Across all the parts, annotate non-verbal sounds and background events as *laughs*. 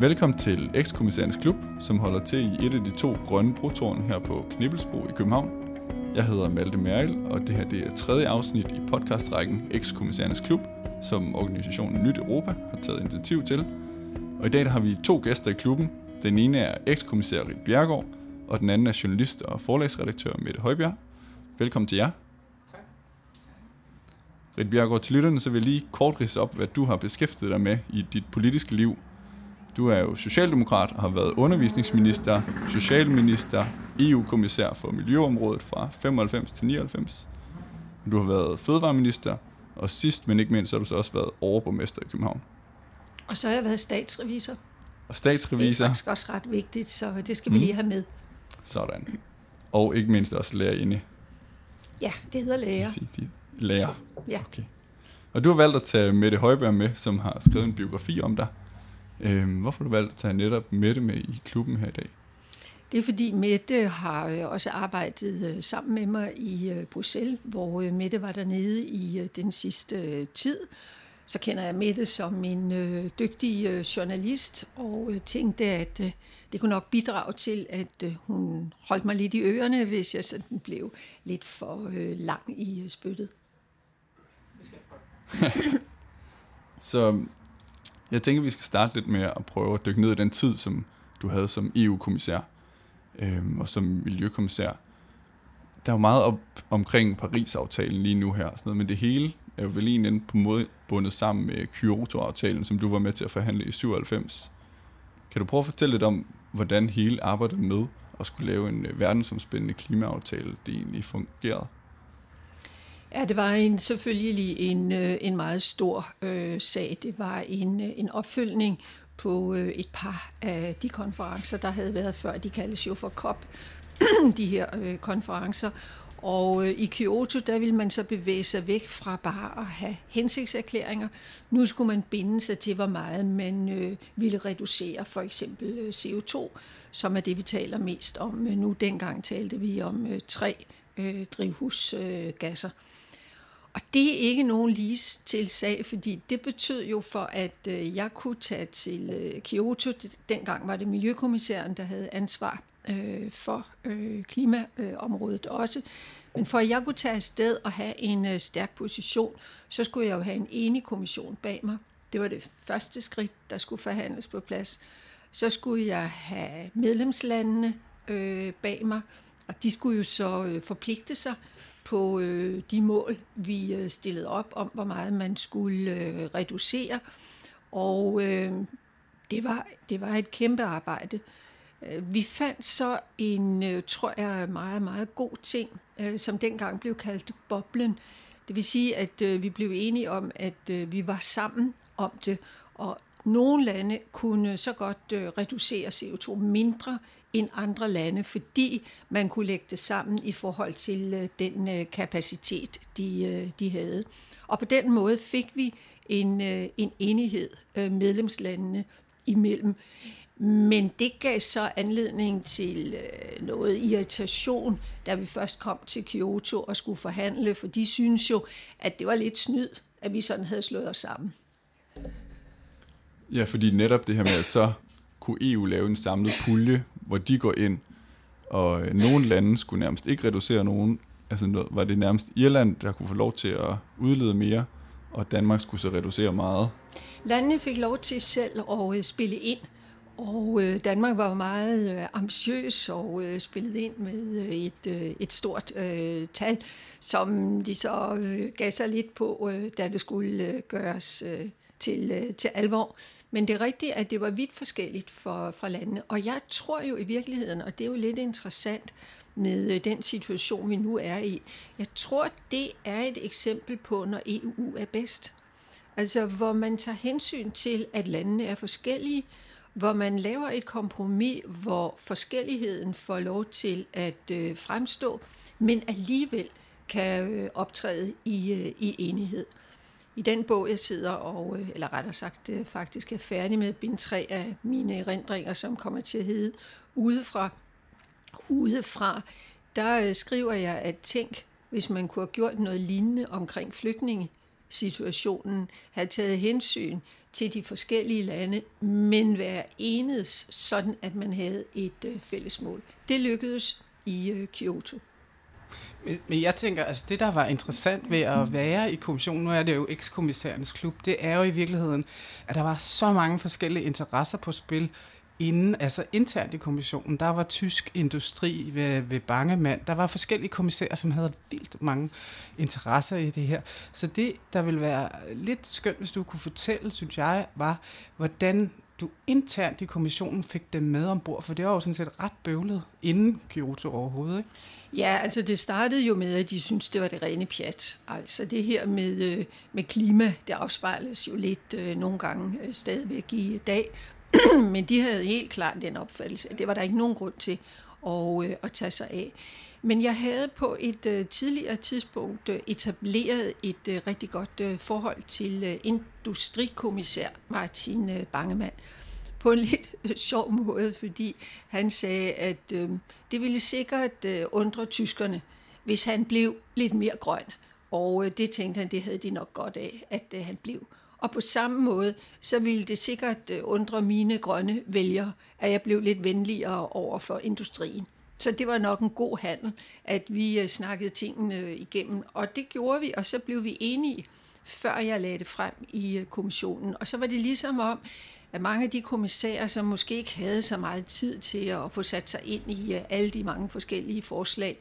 Velkommen til Ekskommissærens Klub, som holder til i et af de to grønne brotårne her på Knibbelsbro i København. Jeg hedder Malte Mærkel, og det her det er tredje afsnit i podcastrækken Ekskommissærens Klub, som organisationen Nyt Europa har taget initiativ til. Og i dag der har vi to gæster i klubben. Den ene er ekskommissær Rit Bjergård, og den anden er journalist og forlagsredaktør Mette Højbjerg. Velkommen til jer. Tak. Rit Bjergård, til lytterne, så vil jeg lige kort rise op, hvad du har beskæftiget dig med i dit politiske liv – du er jo socialdemokrat og har været undervisningsminister, socialminister, EU-kommissær for miljøområdet fra 95 til 99. Du har været fødevareminister, og sidst, men ikke mindst, har du så også været overborgmester i København. Og så har jeg været statsrevisor. Og statsrevisor. Det er faktisk også ret vigtigt, så det skal vi mm. lige have med. Sådan. Og ikke mindst også lærerinde. Ja, det hedder lærer. De lærer. Ja. Okay. Og du har valgt at tage Mette Højberg med, som har skrevet en biografi om dig. Øhm, hvorfor har du valgt at tage netop Mette med i klubben her i dag? Det er fordi Mette har øh, også arbejdet øh, sammen med mig i øh, Bruxelles, hvor Mette var dernede i den sidste tid. Så kender jeg Mette som en dygtig journalist, og tænkte, at det kunne nok bidrage til, at hun holdt mig lidt i ørerne, hvis jeg sådan blev lidt for lang i spyttet. *laughs* så jeg tænker, vi skal starte lidt med at prøve at dykke ned i den tid, som du havde som EU-kommissær øh, og som miljøkommissær. Der er jo meget op omkring Paris-aftalen lige nu her, sådan noget, men det hele er jo vel egentlig på måde bundet sammen med Kyoto-aftalen, som du var med til at forhandle i 97. Kan du prøve at fortælle lidt om, hvordan hele arbejdet med at skulle lave en øh, verdensomspændende klimaaftale, det egentlig fungerede? Ja, det var en, selvfølgelig en, øh, en meget stor øh, sag. Det var en, øh, en opfølgning på øh, et par af de konferencer, der havde været før. De kaldes jo for COP, *clears throat* de her øh, konferencer. Og øh, i Kyoto, der ville man så bevæge sig væk fra bare at have hensigtserklæringer. Nu skulle man binde sig til, hvor meget man øh, ville reducere for eksempel øh, CO2, som er det, vi taler mest om. Nu dengang talte vi om øh, tre øh, drivhusgasser. Øh, og det er ikke nogen lige til sag, fordi det betød jo for, at øh, jeg kunne tage til øh, Kyoto. Dengang var det Miljøkommissæren, der havde ansvar øh, for øh, klimaområdet også. Men for at jeg kunne tage afsted og have en øh, stærk position, så skulle jeg jo have en enig kommission bag mig. Det var det første skridt, der skulle forhandles på plads. Så skulle jeg have medlemslandene øh, bag mig, og de skulle jo så øh, forpligte sig på øh, de mål, vi øh, stillede op om, hvor meget man skulle øh, reducere. Og øh, det, var, det var et kæmpe arbejde. Øh, vi fandt så en, øh, tror jeg, meget, meget god ting, øh, som dengang blev kaldt boblen. Det vil sige, at vi blev enige om, at vi var sammen om det, og nogle lande kunne så godt reducere CO2 mindre end andre lande, fordi man kunne lægge det sammen i forhold til øh, den øh, kapacitet, de, øh, de havde. Og på den måde fik vi en, øh, en enighed øh, medlemslandene imellem. Men det gav så anledning til øh, noget irritation, da vi først kom til Kyoto og skulle forhandle, for de synes jo, at det var lidt snyd, at vi sådan havde slået os sammen. Ja, fordi netop det her med, at så kunne EU lave en samlet pulje, hvor de går ind, og øh, nogle lande skulle nærmest ikke reducere nogen. Altså var det nærmest Irland, der kunne få lov til at udlede mere, og Danmark skulle så reducere meget. Landene fik lov til selv at øh, spille ind, og øh, Danmark var meget øh, ambitiøs og øh, spillede ind med øh, et, et stort øh, tal, som de så øh, gav sig lidt på, øh, da det skulle gøres øh, til, øh, til alvor. Men det er rigtigt, at det var vidt forskelligt for, fra landene. Og jeg tror jo i virkeligheden, og det er jo lidt interessant med øh, den situation, vi nu er i, jeg tror, det er et eksempel på, når EU er bedst. Altså, hvor man tager hensyn til, at landene er forskellige, hvor man laver et kompromis, hvor forskelligheden får lov til at øh, fremstå, men alligevel kan øh, optræde i, øh, i enighed. I den bog, jeg sidder og, øh, eller rettere sagt øh, faktisk er færdig med bind 3 af mine erindringer, som kommer til at hedde Udefra, Udefra, der øh, skriver jeg, at tænk, hvis man kunne have gjort noget lignende omkring flygtninge situationen, have taget hensyn til de forskellige lande, men være enedes, sådan at man havde et fælles mål. Det lykkedes i Kyoto. Men jeg tænker, altså det, der var interessant ved at være i kommissionen, nu er det jo ekskommissærens klub, det er jo i virkeligheden, at der var så mange forskellige interesser på spil, inden, altså internt i kommissionen, der var tysk industri ved, ved Bangemand, der var forskellige kommissærer, som havde vildt mange interesser i det her. Så det, der ville være lidt skønt, hvis du kunne fortælle, synes jeg, var, hvordan du internt i kommissionen fik dem med ombord, for det var jo sådan set ret bøvlet inden Kyoto overhovedet, ikke? Ja, altså det startede jo med, at de syntes, det var det rene pjat. Altså det her med, øh, med klima, det afspejles jo lidt øh, nogle gange øh, stadigvæk i dag. *clears throat* Men de havde helt klart den opfattelse, at det var der ikke nogen grund til at, øh, at tage sig af. Men jeg havde på et øh, tidligere tidspunkt øh, etableret et øh, rigtig godt øh, forhold til øh, industrikommissær Martin øh, Bangemann på en lidt øh, sjov måde, fordi han sagde, at øh, det ville sikkert øh, undre tyskerne, hvis han blev lidt mere grøn. Og øh, det tænkte han, det havde de nok godt af, at øh, han blev. Og på samme måde, så ville det sikkert øh, undre mine grønne vælgere, at jeg blev lidt venligere over for industrien. Så det var nok en god handel, at vi øh, snakkede tingene igennem. Og det gjorde vi, og så blev vi enige, før jeg lagde det frem i øh, kommissionen. Og så var det ligesom om, at mange af de kommissærer, som måske ikke havde så meget tid til at få sat sig ind i øh, alle de mange forskellige forslag,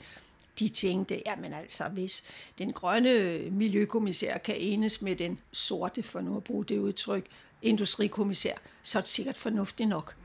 de tænkte, jamen altså, hvis den grønne øh, miljøkommissær kan enes med den sorte, for nu at bruge det udtryk, industrikommissær, så er det sikkert fornuftigt nok.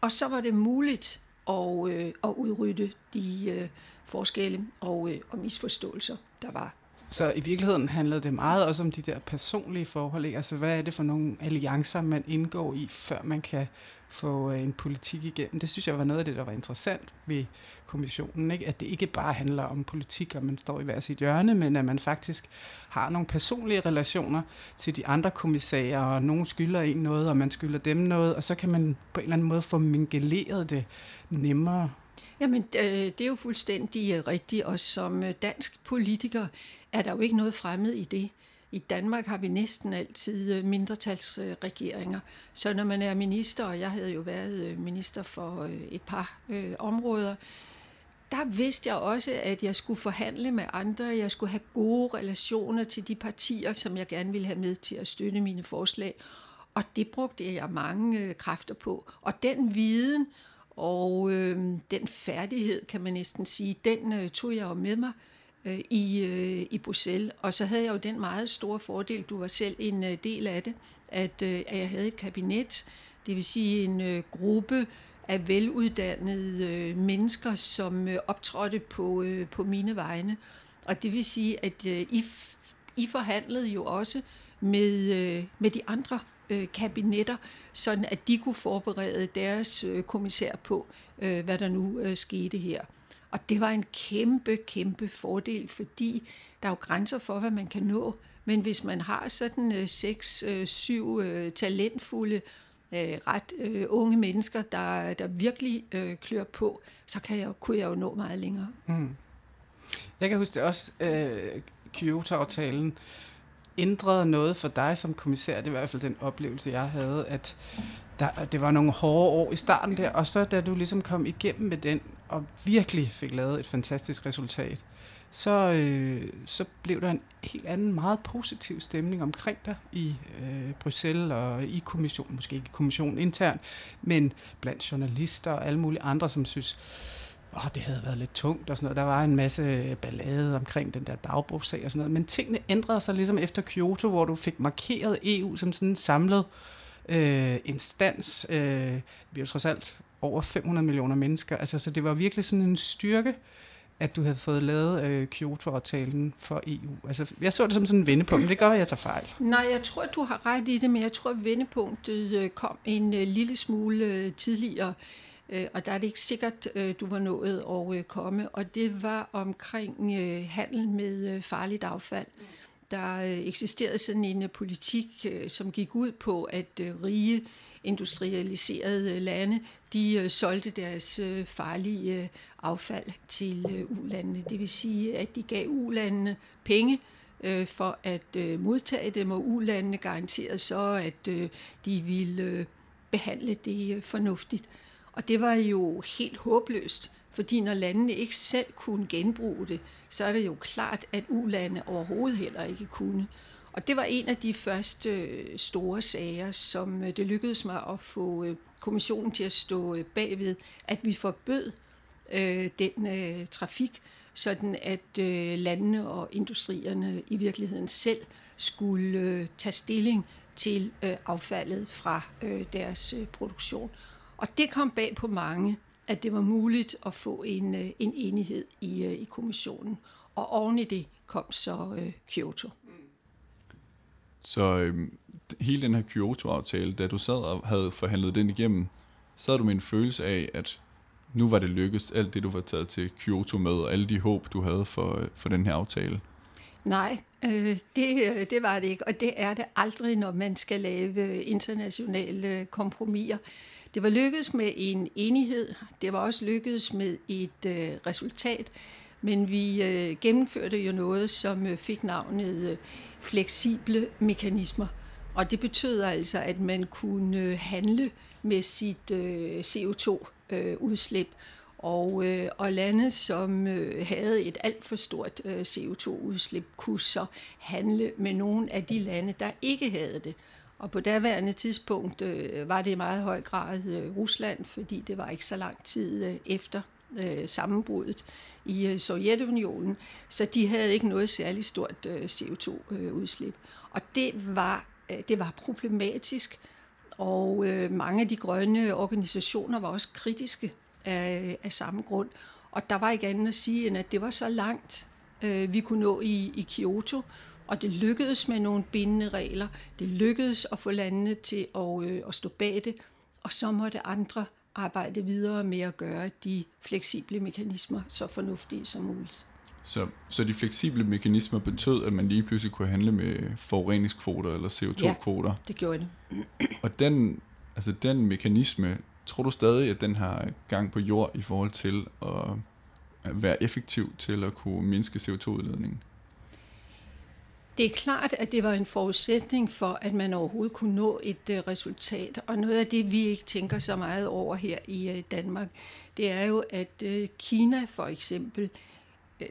Og så var det muligt at, øh, at udrydde de øh, forskelle og, øh, og misforståelser, der var. Så i virkeligheden handlede det meget også om de der personlige forhold. Ikke? Altså, hvad er det for nogle alliancer, man indgår i, før man kan få øh, en politik igennem. Det synes jeg var noget af det, der var interessant ved kommissionen. Ikke? At det ikke bare handler om politik, og man står i hver sit hjørne, men at man faktisk har nogle personlige relationer til de andre kommissærer, og nogen skylder en noget, og man skylder dem noget, og så kan man på en eller anden måde få mingeleret det nemmere. Jamen, øh, det er jo fuldstændig øh, rigtigt, og som øh, dansk politiker er der jo ikke noget fremmed i det. I Danmark har vi næsten altid mindretalsregeringer. Så når man er minister, og jeg havde jo været minister for et par områder, der vidste jeg også, at jeg skulle forhandle med andre. Jeg skulle have gode relationer til de partier, som jeg gerne ville have med til at støtte mine forslag. Og det brugte jeg mange kræfter på. Og den viden og øh, den færdighed, kan man næsten sige, den øh, tog jeg jo med mig øh, i, øh, i Bruxelles. Og så havde jeg jo den meget store fordel, du var selv en øh, del af det, at, øh, at jeg havde et kabinet, det vil sige en øh, gruppe af veluddannede øh, mennesker, som øh, optrådte på, øh, på mine vegne. Og det vil sige, at øh, I, I forhandlede jo også med, øh, med de andre øh, kabinetter, sådan at de kunne forberede deres øh, kommissær på, øh, hvad der nu øh, skete her. Og det var en kæmpe, kæmpe fordel, fordi der er jo grænser for, hvad man kan nå. Men hvis man har sådan øh, seks, øh, syv øh, talentfulde, øh, ret øh, unge mennesker, der, der virkelig øh, klør på, så kan jeg, kunne jeg jo nå meget længere. Mm. Jeg kan huske det også, øh, Kyoto-aftalen ændrede noget for dig som kommissær. Det var i hvert fald den oplevelse, jeg havde, at der, det var nogle hårde år i starten der, og så da du ligesom kom igennem med den, og virkelig fik lavet et fantastisk resultat, så, øh, så blev der en helt anden, meget positiv stemning omkring dig i øh, Bruxelles og i kommissionen, måske ikke i kommissionen internt, men blandt journalister og alle mulige andre, som synes, åh, det havde været lidt tungt og sådan noget. Der var en masse ballade omkring den der dagbogssag og sådan noget. Men tingene ændrede sig ligesom efter Kyoto, hvor du fik markeret EU som sådan en samlet øh, instans. Øh, vi er jo trods alt over 500 millioner mennesker. Altså, så det var virkelig sådan en styrke, at du havde fået lavet øh, Kyoto-aftalen for EU. Altså, jeg så det som sådan en vendepunkt, men det gør, at jeg tager fejl. Nej, jeg tror, du har ret i det, men jeg tror, at vendepunktet øh, kom en øh, lille smule øh, tidligere. Øh, og der er det ikke sikkert, øh, du var nået at øh, komme. Og det var omkring øh, handel med øh, farligt affald. Mm der øh, eksisterede sådan en øh, politik, øh, som gik ud på, at øh, rige industrialiserede øh, lande, de øh, solgte deres farlige affald til ulandene. Det vil sige, at de gav ulandene penge øh, for at øh, modtage dem, og ulandene garanterede så, at øh, de ville øh, behandle det øh, fornuftigt. Og det var jo helt håbløst, fordi når landene ikke selv kunne genbruge det, så er det jo klart, at ulande overhovedet heller ikke kunne. Og det var en af de første øh, store sager, som øh, det lykkedes mig at få øh, kommissionen til at stå bagved, at vi forbød øh, den øh, trafik, sådan at øh, landene og industrierne i virkeligheden selv skulle øh, tage stilling til øh, affaldet fra øh, deres øh, produktion. Og det kom bag på mange, at det var muligt at få en, øh, en enighed i, øh, i kommissionen. Og oven i det kom så øh, Kyoto. Så øh, hele den her Kyoto-aftale, da du sad og havde forhandlet den igennem, så havde du med en følelse af, at nu var det lykkedes, alt det du var taget til Kyoto med, og alle de håb, du havde for, for den her aftale? Nej, øh, det, øh, det var det ikke, og det er det aldrig, når man skal lave internationale kompromiser. Det var lykkedes med en enighed, det var også lykkedes med et øh, resultat, men vi øh, gennemførte jo noget, som øh, fik navnet øh, fleksible mekanismer. Og det betød altså, at man kunne øh, handle med sit øh, CO2-udslip. Øh, og, øh, og lande, som øh, havde et alt for stort øh, CO2-udslip, kunne så handle med nogle af de lande, der ikke havde det. Og på daværende tidspunkt øh, var det i meget høj grad øh, Rusland, fordi det var ikke så lang tid øh, efter øh, sammenbruddet i øh, Sovjetunionen, så de havde ikke noget særligt stort øh, CO2-udslip. Øh, og det var, øh, det var problematisk, og øh, mange af de grønne organisationer var også kritiske af, af samme grund. Og der var ikke andet at sige, end at det var så langt, øh, vi kunne nå i, i Kyoto, og det lykkedes med nogle bindende regler. Det lykkedes at få landene til at, øh, at stå bag det, og så måtte andre arbejde videre med at gøre de fleksible mekanismer så fornuftige som muligt. Så, så de fleksible mekanismer betød, at man lige pludselig kunne handle med forureningskvoter eller CO2-kvoter? Ja, det gjorde det. Og den, altså den mekanisme, tror du stadig, at den har gang på jord i forhold til at være effektiv til at kunne mindske CO2-udledningen? Det er klart, at det var en forudsætning for, at man overhovedet kunne nå et øh, resultat. Og noget af det, vi ikke tænker så meget over her i øh, Danmark, det er jo, at øh, Kina for eksempel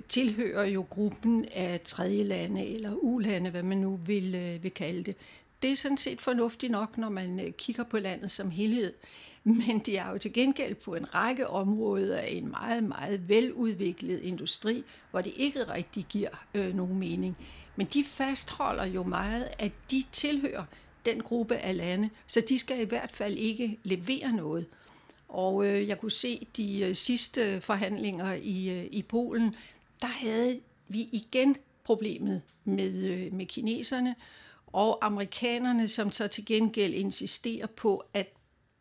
tilhører jo gruppen af tredje lande eller ulande, hvad man nu vil, uh, vil kalde det. Det er sådan set fornuftigt nok, når man kigger på landet som helhed. Men det er jo til gengæld på en række områder en meget, meget veludviklet industri, hvor det ikke rigtig giver øh, nogen mening. Men de fastholder jo meget, at de tilhører den gruppe af lande, så de skal i hvert fald ikke levere noget. Og øh, jeg kunne se de øh, sidste forhandlinger i, øh, i Polen, der havde vi igen problemet med, øh, med kineserne og amerikanerne, som så til gengæld insisterer på, at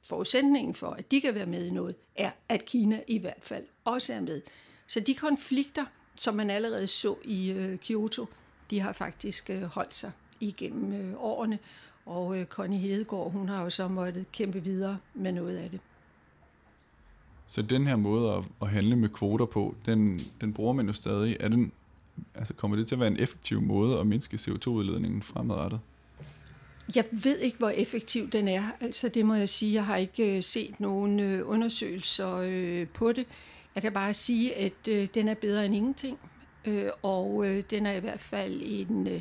forudsætningen for, at de kan være med i noget, er, at Kina i hvert fald også er med. Så de konflikter, som man allerede så i øh, Kyoto, de har faktisk øh, holdt sig igennem øh, årene, og øh, Connie Hedegaard, hun har jo så måttet kæmpe videre med noget af det. Så den her måde at, at handle med kvoter på, den, den bruger man jo stadig. Er den, altså kommer det til at være en effektiv måde at mindske CO2-udledningen fremadrettet? Jeg ved ikke, hvor effektiv den er. Altså det må jeg sige. Jeg har ikke set nogen undersøgelser på det. Jeg kan bare sige, at den er bedre end ingenting øh, Og øh, den er i hvert fald en øh,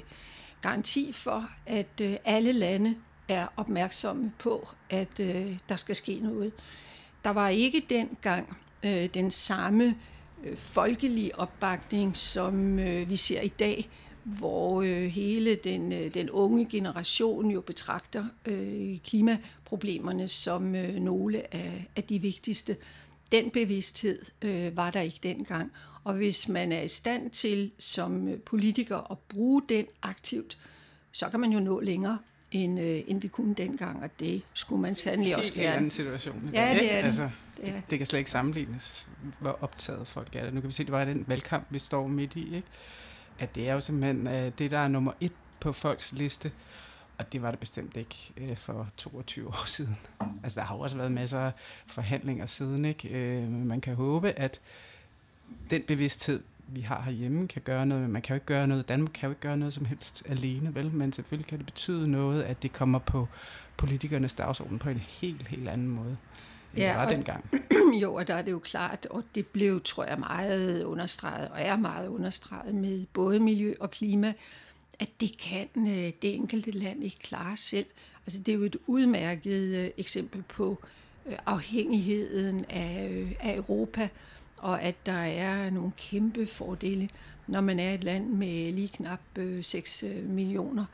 garanti for, at øh, alle lande er opmærksomme på, at der skal ske noget. Der var ikke dengang den samme folkelige opbakning, som vi ser i dag hvor øh, hele den, øh, den unge generation jo betragter øh, klimaproblemerne som øh, nogle af, af de vigtigste. Den bevidsthed øh, var der ikke dengang. Og hvis man er i stand til som øh, politiker at bruge den aktivt, så kan man jo nå længere end, øh, end vi kunne dengang, og det skulle man sandelig også gerne. Helt anden situation. Ja, det er det. Altså, det, er. det kan slet ikke sammenlignes, hvor optaget folk er det. Nu kan vi se, det var den valgkamp, vi står midt i, ikke? at det er jo simpelthen uh, det, der er nummer et på folks liste. Og det var det bestemt ikke uh, for 22 år siden. Altså, der har jo også været masser af forhandlinger siden, ikke? Uh, man kan håbe, at den bevidsthed vi har herhjemme, kan gøre noget, men man kan jo ikke gøre noget. Danmark kan jo ikke gøre noget som helst alene, vel? Men selvfølgelig kan det betyde noget, at det kommer på politikernes dagsorden på en helt, helt anden måde, end ja, det var dengang. *clears throat* jo, og der er det jo klart, og det blev, tror jeg, meget understreget, og er meget understreget med både miljø og klima, at det kan øh, det enkelte land ikke klare selv. Altså det er jo et udmærket øh, eksempel på øh, afhængigheden af, af Europa, og at der er nogle kæmpe fordele, når man er et land med lige knap øh, 6 øh, millioner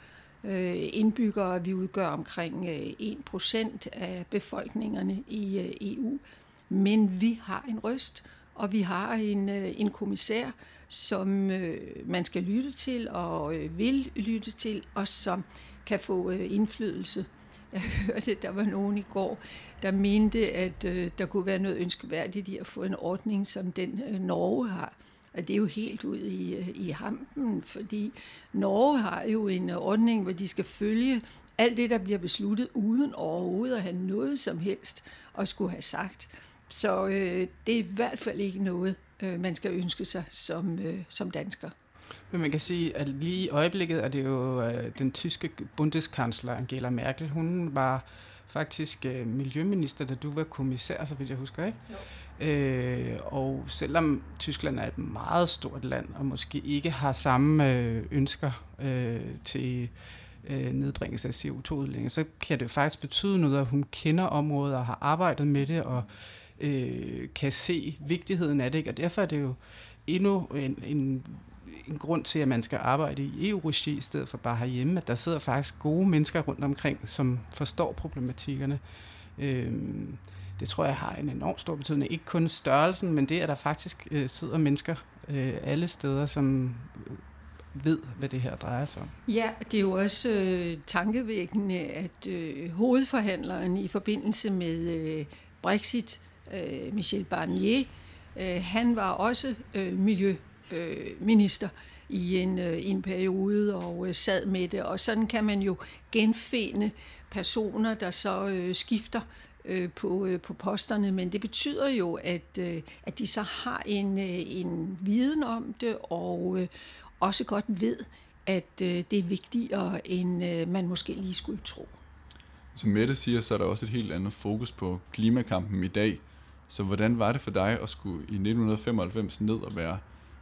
øh, indbyggere. Vi udgør omkring 1 procent af befolkningerne i EU. Men vi har en røst, og vi har en, en kommissær, som man skal lytte til og vil lytte til, og som kan få indflydelse. Jeg hørte, der var nogen i går, der mente, at øh, der kunne være noget ønskeværdigt i at få en ordning, som den øh, Norge har. Og det er jo helt ud i, øh, i hampen, fordi Norge har jo en ordning, hvor de skal følge alt det, der bliver besluttet, uden overhovedet at have noget som helst at skulle have sagt. Så øh, det er i hvert fald ikke noget, øh, man skal ønske sig som, øh, som dansker. Men man kan sige, at lige i øjeblikket er det jo øh, den tyske bundeskansler Angela Merkel. Hun var faktisk øh, miljøminister, da du var kommissær, så vidt jeg husker, ikke? Jo. Øh, og selvom Tyskland er et meget stort land, og måske ikke har samme øh, ønsker øh, til øh, nedbringelse af CO2-udledning, så kan det jo faktisk betyde noget, at hun kender området og har arbejdet med det, og øh, kan se vigtigheden af det. Ikke? Og derfor er det jo endnu en, en, en grund til, at man skal arbejde i EU-regi i stedet for bare herhjemme, at der sidder faktisk gode mennesker rundt omkring, som forstår problematikkerne. Øh, det tror jeg har en enorm stor betydning. Ikke kun størrelsen, men det, at der faktisk øh, sidder mennesker øh, alle steder, som øh, ved, hvad det her drejer sig om. Ja, det er jo også øh, tankevækkende, at øh, hovedforhandleren i forbindelse med øh, Brexit øh, Michel Barnier, øh, han var også øh, miljø øh, i en, øh, en periode og øh, sad med det. Og sådan kan man jo genfinde personer, der så øh, skifter øh, på, øh, på posterne, men det betyder jo, at, øh, at de så har en, øh, en viden om det, og øh, også godt ved, at øh, det er vigtigere, end øh, man måske lige skulle tro. Som Mette siger, så er der også et helt andet fokus på klimakampen i dag. Så hvordan var det for dig at skulle i 1995 ned og være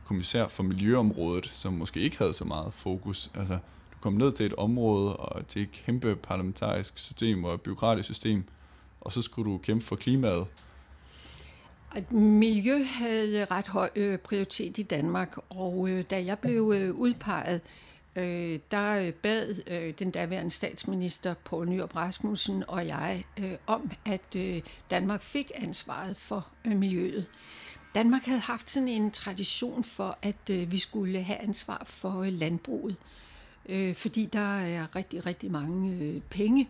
kommissær for miljøområdet, som måske ikke havde så meget fokus? Altså, du kom ned til et område og til et kæmpe parlamentarisk system og et byråkratisk system, og så skulle du kæmpe for klimaet. At miljø havde ret høj øh, prioritet i Danmark, og øh, da jeg blev øh, udpeget, øh, der bad øh, den daværende statsminister Poul Nyrup Rasmussen og jeg øh, om, at øh, Danmark fik ansvaret for øh, miljøet. Danmark havde haft sådan en tradition for, at øh, vi skulle have ansvar for øh, landbruget, øh, fordi der er rigtig, rigtig mange øh, penge.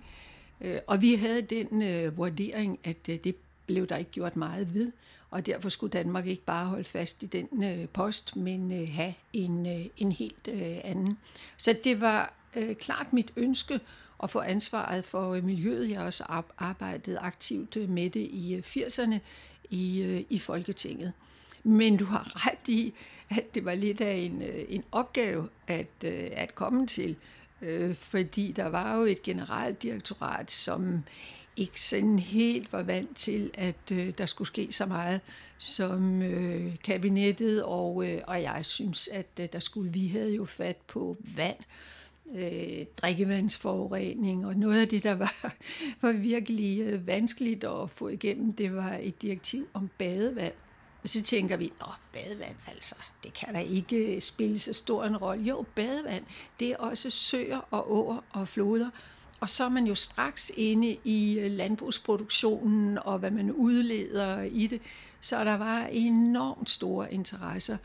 Øh, og vi havde den øh, vurdering, at øh, det blev der ikke gjort meget ved og derfor skulle Danmark ikke bare holde fast i den øh, post, men øh, have en, øh, en helt øh, anden. Så det var øh, klart mit ønske at få ansvaret for øh, miljøet. Jeg har også arbejdet aktivt øh, med det i øh, 80'erne i, øh, i Folketinget. Men du har ret i, at det var lidt af en, øh, en opgave at, øh, at komme til, øh, fordi der var jo et generaldirektorat, som ikke sådan helt var vant til, at øh, der skulle ske så meget som øh, kabinettet, og, øh, og jeg synes, at øh, der skulle vi havde jo fat på vand, øh, drikkevandsforurening, og noget af det, der var, *laughs* var virkelig øh, vanskeligt at få igennem, det var et direktiv om badevand. Og så tænker vi, at badevand altså, det kan da ikke øh, spille så stor en rolle. Jo, badevand, det er også søer og åer og floder, og så er man jo straks inde i øh, landbrugsproduktionen og hvad man udleder i det. Så der var enormt store interesser.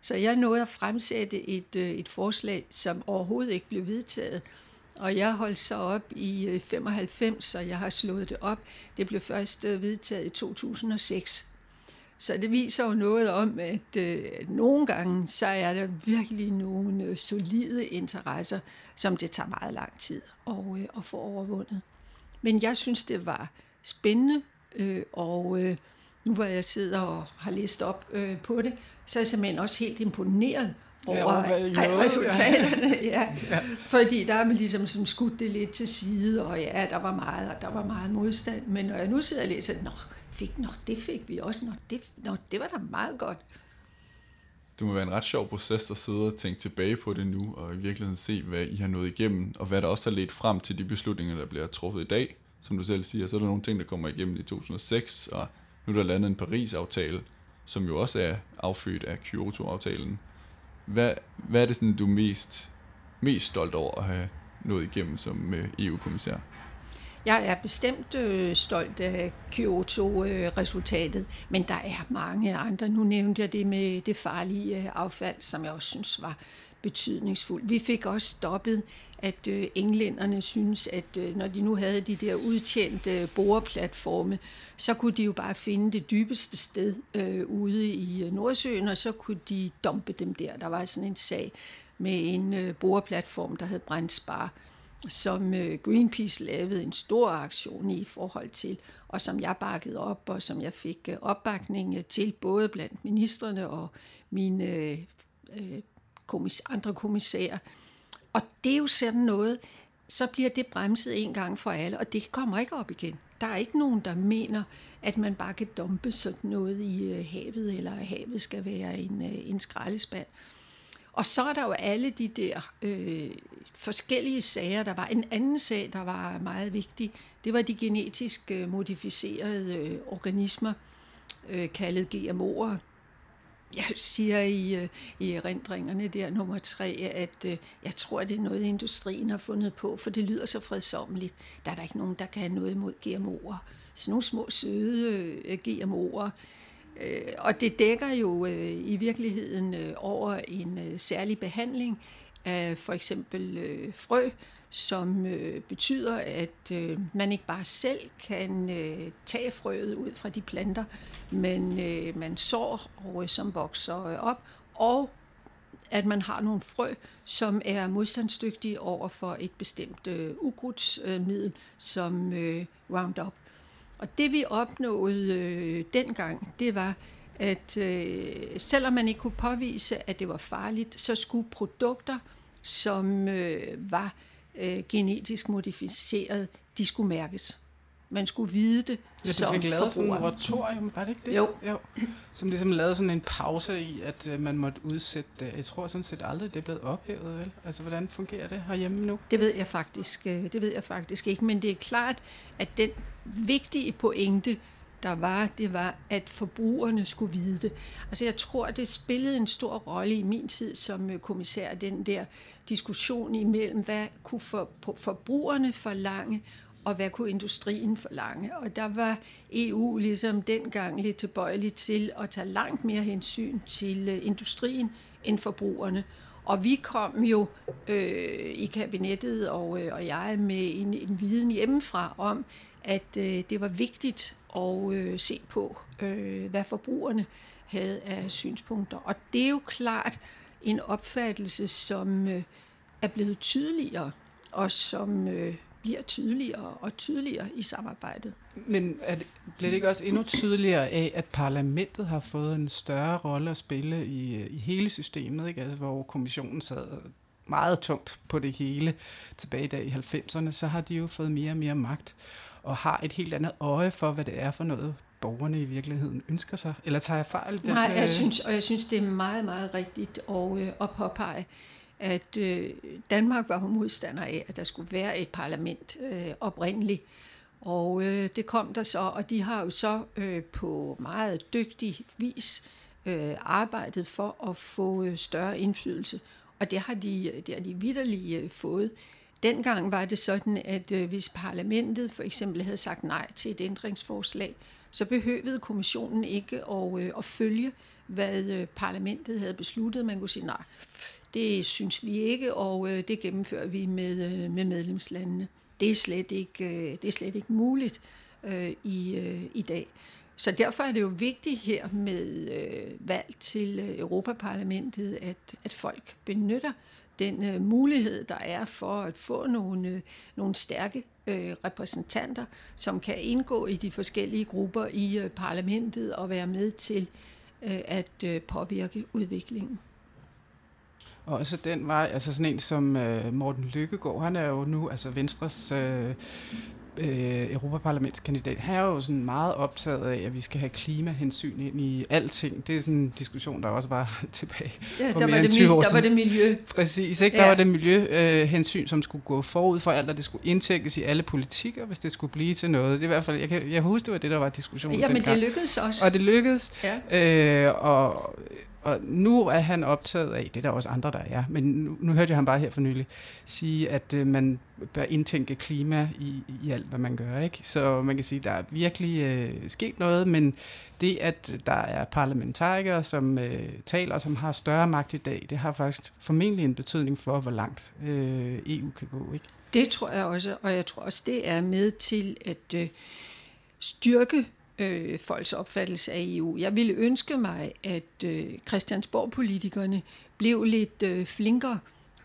Så jeg nåede at fremsætte et, øh, et forslag, som overhovedet ikke blev vedtaget. Og jeg holdt så op i øh, 95, så jeg har slået det op. Det blev først øh, vedtaget i 2006. Så det viser jo noget om, at øh, nogle gange, så er der virkelig nogle øh, solide interesser, som det tager meget lang tid at, øh, at få overvundet. Men jeg synes, det var spændende, øh, og øh, nu hvor jeg sidder og har læst op øh, på det, så er jeg simpelthen også helt imponeret over nåede, ja. resultaterne. *laughs* Ja. ja. Fordi der er man ligesom sådan skudt det lidt til side, og ja, der var meget, og der var meget modstand. Men når jeg nu sidder og læser, nå, fik, nå, det fik vi også, nå, det, nå, det var da meget godt. Det må være en ret sjov proces at sidde og tænke tilbage på det nu, og i virkeligheden se, hvad I har nået igennem, og hvad der også har ledt frem til de beslutninger, der bliver truffet i dag. Som du selv siger, så er der nogle ting, der kommer igennem i 2006, og nu er der landet en Paris-aftale, som jo også er affødt af Kyoto-aftalen. Hvad, hvad er det, sådan, du er mest, mest stolt over at have nået igennem som øh, EU-kommissær? Jeg er bestemt øh, stolt af Kyoto-resultatet, øh, men der er mange andre. Nu nævnte jeg det med det farlige øh, affald, som jeg også synes var betydningsfuldt. Vi fik også stoppet, at øh, englænderne synes, at øh, når de nu havde de der udtjente øh, boreplatforme, så kunne de jo bare finde det dybeste sted øh, ude i øh, Nordsøen, og så kunne de dumpe dem der. Der var sådan en sag med en øh, boreplatform, der hed Brandspar, som øh, Greenpeace lavede en stor aktion i forhold til, og som jeg bakkede op, og som jeg fik øh, opbakning øh, til, både blandt ministerne og mine øh, øh komis- andre kommissærer. Og det er jo sådan noget, så bliver det bremset en gang for alle, og det kommer ikke op igen. Der er ikke nogen, der mener, at man bare kan dumpe sådan noget i øh, havet, eller at havet skal være en, øh, en skraldespand. Og så er der jo alle de der øh, forskellige sager. Der var en anden sag, der var meget vigtig. Det var de genetisk øh, modificerede øh, organismer, øh, kaldet GMO'er. Jeg siger i, øh, i erindringerne der nummer tre, at øh, jeg tror, det er noget, industrien har fundet på, for det lyder så fredsommeligt. Der er der ikke nogen, der kan have noget imod GMO'er. Sådan nogle små søde øh, GMO'er. Og det dækker jo i virkeligheden over en særlig behandling af for eksempel frø, som øh, betyder, at øh, man ikke bare selv kan øh, tage frøet ud fra de planter, men øh, man sår, og, øh, som vokser øh, op, og at man har nogle frø, som er modstandsdygtige over for et bestemt øh, ukrudtsmiddel, øh, som øh, Roundup. Og det vi opnåede øh, dengang, det var, at øh, selvom man ikke kunne påvise, at det var farligt, så skulle produkter, som øh, var øh, genetisk modificeret, de skulle mærkes. Man skulle vide det ja, som fik lavet sådan en moratorium, var det ikke det? Jo. jo. Som ligesom lavede sådan en pause i, at øh, man måtte udsætte det. Jeg tror sådan set aldrig, det er blevet ophævet, vel? Altså, hvordan fungerer det herhjemme nu? Det ved jeg faktisk, øh, det ved jeg faktisk ikke, men det er klart, at den vigtige pointe, der var, det var, at forbrugerne skulle vide det. Altså jeg tror, det spillede en stor rolle i min tid som øh, kommissær, den der diskussion imellem, hvad kunne for, forbrugerne forlange, og hvad kunne industrien forlange? Og der var EU ligesom dengang lidt tilbøjelig til at tage langt mere hensyn til øh, industrien end forbrugerne. Og vi kom jo øh, i kabinettet og, øh, og jeg med en, en viden hjemmefra om, at øh, det var vigtigt at øh, se på, øh, hvad forbrugerne havde af synspunkter. Og det er jo klart en opfattelse, som øh, er blevet tydeligere, og som øh, bliver tydeligere og tydeligere i samarbejdet. Men er det, bliver det ikke også endnu tydeligere af, at parlamentet har fået en større rolle at spille i, i hele systemet, ikke? Altså, hvor kommissionen sad meget tungt på det hele tilbage der i 90'erne, så har de jo fået mere og mere magt og har et helt andet øje for, hvad det er for noget, borgerne i virkeligheden ønsker sig? Eller tager jeg fejl? Nej, jeg synes, og jeg synes, det er meget, meget rigtigt at, øh, at påpege, at øh, Danmark var modstander af, at der skulle være et parlament øh, oprindeligt. Og øh, det kom der så, og de har jo så øh, på meget dygtig vis øh, arbejdet for at få øh, større indflydelse. Og det har de, det har de vidderligt øh, fået. Dengang var det sådan, at øh, hvis parlamentet for eksempel havde sagt nej til et ændringsforslag, så behøvede kommissionen ikke at, øh, at følge, hvad øh, parlamentet havde besluttet. Man kunne sige, nej, det synes vi ikke, og det gennemfører vi med, med medlemslandene. Det er slet ikke, det er slet ikke muligt i, i dag. Så derfor er det jo vigtigt her med øh, valg til Europaparlamentet, at, at folk benytter den øh, mulighed, der er for at få nogle, øh, nogle stærke øh, repræsentanter, som kan indgå i de forskellige grupper i øh, parlamentet og være med til øh, at øh, påvirke udviklingen. Og også den vej, altså sådan en som øh, Morten Lykkegaard, han er jo nu altså Venstres øh, øh, Europaparlamentskandidat, han er jo sådan meget optaget af, at vi skal have klimahensyn ind i alting. Det er sådan en diskussion, der også var *laughs* tilbage ja, for der mere var end det, 20 år der var det miljø. Præcis, ikke? Der Ja. var det miljøhensyn, øh, som skulle gå forud for alt, og det skulle indtækkes i alle politikker, hvis det skulle blive til noget. Det er i hvert fald, jeg kan, jeg kan huske, det var det, der var diskussionen Ja, men dengang. det lykkedes også. Og det lykkedes. ja. Øh, og, og nu er han optaget af, det er der også andre, der er, men nu, nu hørte jeg ham bare her for nylig sige, at øh, man bør indtænke klima i, i alt, hvad man gør. Ikke? Så man kan sige, der er virkelig øh, sket noget, men det, at der er parlamentarikere, som øh, taler, som har større magt i dag, det har faktisk formentlig en betydning for, hvor langt øh, EU kan gå. Ikke? Det tror jeg også, og jeg tror også, det er med til at øh, styrke øh, folks opfattelse af EU. Jeg ville ønske mig, at øh, Christiansborg-politikerne blev lidt øh, flinkere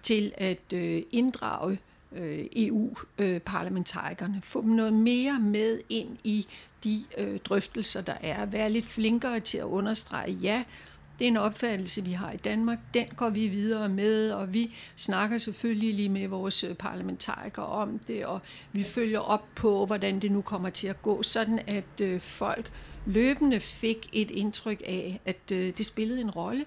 til at øh, inddrage øh, EU-parlamentarikerne. Øh, Få dem noget mere med ind i de øh, drøftelser, der er. Være lidt flinkere til at understrege, ja, det er en opfattelse, vi har i Danmark. Den går vi videre med, og vi snakker selvfølgelig lige med vores øh, parlamentarikere om det, og vi følger op på, hvordan det nu kommer til at gå, sådan at øh, folk løbende fik et indtryk af, at øh, det spillede en rolle.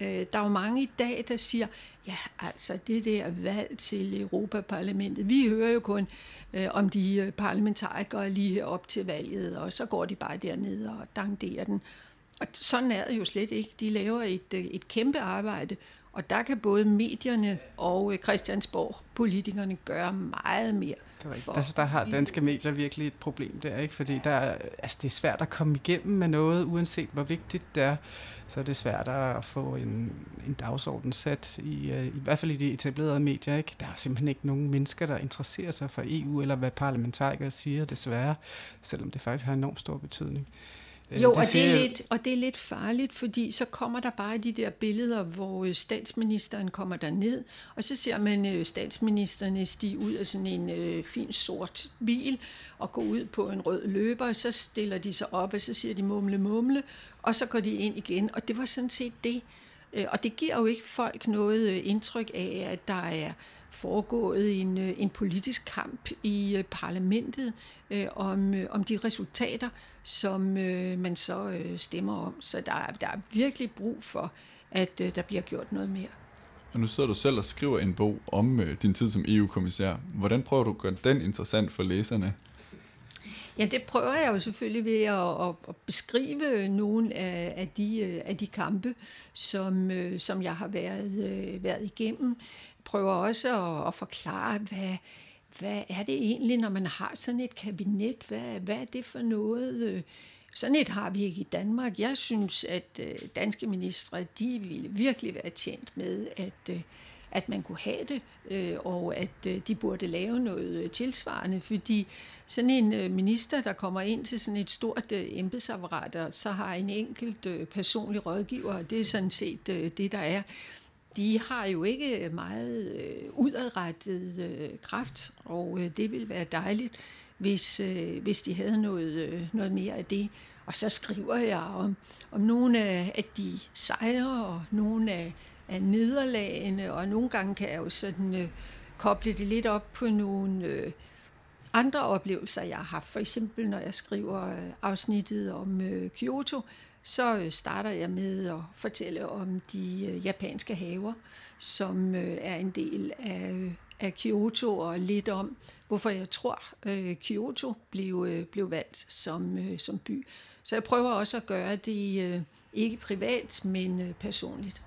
Øh, der er jo mange i dag, der siger, ja, altså det der valg til Europaparlamentet, vi hører jo kun øh, om de øh, parlamentarikere lige op til valget, og så går de bare dernede og danderer den. Og sådan er det jo slet ikke. De laver et, øh, et kæmpe arbejde, og der kan både medierne og øh, Christiansborg, politikerne, gøre meget mere. Det Altså, der har danske medier virkelig et problem der, ikke? Fordi der, er- altså, det er svært at komme igennem med noget, uanset hvor vigtigt det er. Så er det svært at få en, en dagsorden sat, i, øh, i hvert fald i de etablerede medier. Ikke? Der er simpelthen ikke nogen mennesker, der interesserer sig for EU, eller hvad parlamentarikere siger, desværre, selvom det faktisk har enormt stor betydning. Øh, Jo, og det, er lidt, og det er lidt farligt, fordi så kommer der bare de der billeder, hvor øh, statsministeren kommer derned, og så ser man øh, statsministerne stige ud af sådan en øh, fin sort bil og gå ud på en rød løber, og så stiller de sig op, og så siger de mumle mumle, og så går de ind igen, og det var sådan set det. Og det giver jo ikke folk noget indtryk af, at der er foregået en, øh, en politisk kamp i øh, parlamentet øh, om, øh, om de resultater, som øh, man så øh, stemmer om. Så der er, der er virkelig brug for, at øh, der bliver gjort noget mere. Og nu sidder du selv og skriver en bog om øh, din tid som EU-kommissær. Hvordan prøver du at gøre den interessant for læserne? Ja, det prøver jeg jo selvfølgelig ved at, at, at beskrive nogle af, af, de, af de kampe, som, som jeg har været, været igennem. Prøver også at, at forklare, hvad, hvad er det egentlig, når man har sådan et kabinet? Hvad, hvad er det for noget? Øh, sådan et har vi ikke i Danmark. Jeg synes, at øh, danske ministre, de ville virkelig være tjent med, at, øh, at man kunne have det, og at de burde lave noget tilsvarende, fordi sådan en minister, der kommer ind til sådan et stort embedsapparat, så har en enkelt personlig rådgiver, og det er sådan set det, der er, de har jo ikke meget øh, udadrettet øh, kraft, og øh, det ville være dejligt, hvis, øh, hvis de havde noget, øh, noget mere af det. Og så skriver jeg om, om nogle af, af de sejre og nogle af, af nederlagene, og nogle gange kan jeg jo sådan øh, koble det lidt op på nogle øh, andre oplevelser, jeg har haft. For eksempel når jeg skriver øh, afsnittet om øh, Kyoto, så øh, starter jeg med at fortælle om de øh, japanske haver, som øh, er en del af, af Kyoto, og lidt om, hvorfor jeg tror, Kyoto blev, blev valgt som, som by. Så jeg prøver også at gøre det ikke privat, men personligt.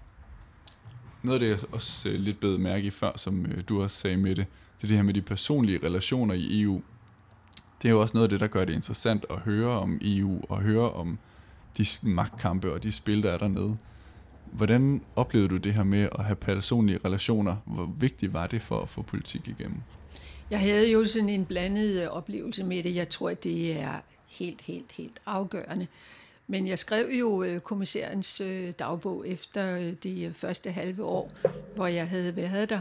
Noget af det, jeg også lidt bedt mærke i før, som du også sagde med det, det er det her med de personlige relationer i EU. Det er jo også noget af det, der gør det interessant at høre om EU, og høre om de magtkampe og de spil, der er dernede. Hvordan oplevede du det her med at have personlige relationer? Hvor vigtigt var det for at få politik igennem? Jeg havde jo sådan en blandet øh, oplevelse med det. Jeg tror, det er helt, helt, helt afgørende. Men jeg skrev jo øh, kommissærens øh, dagbog efter de det første halve år, hvor jeg havde været der.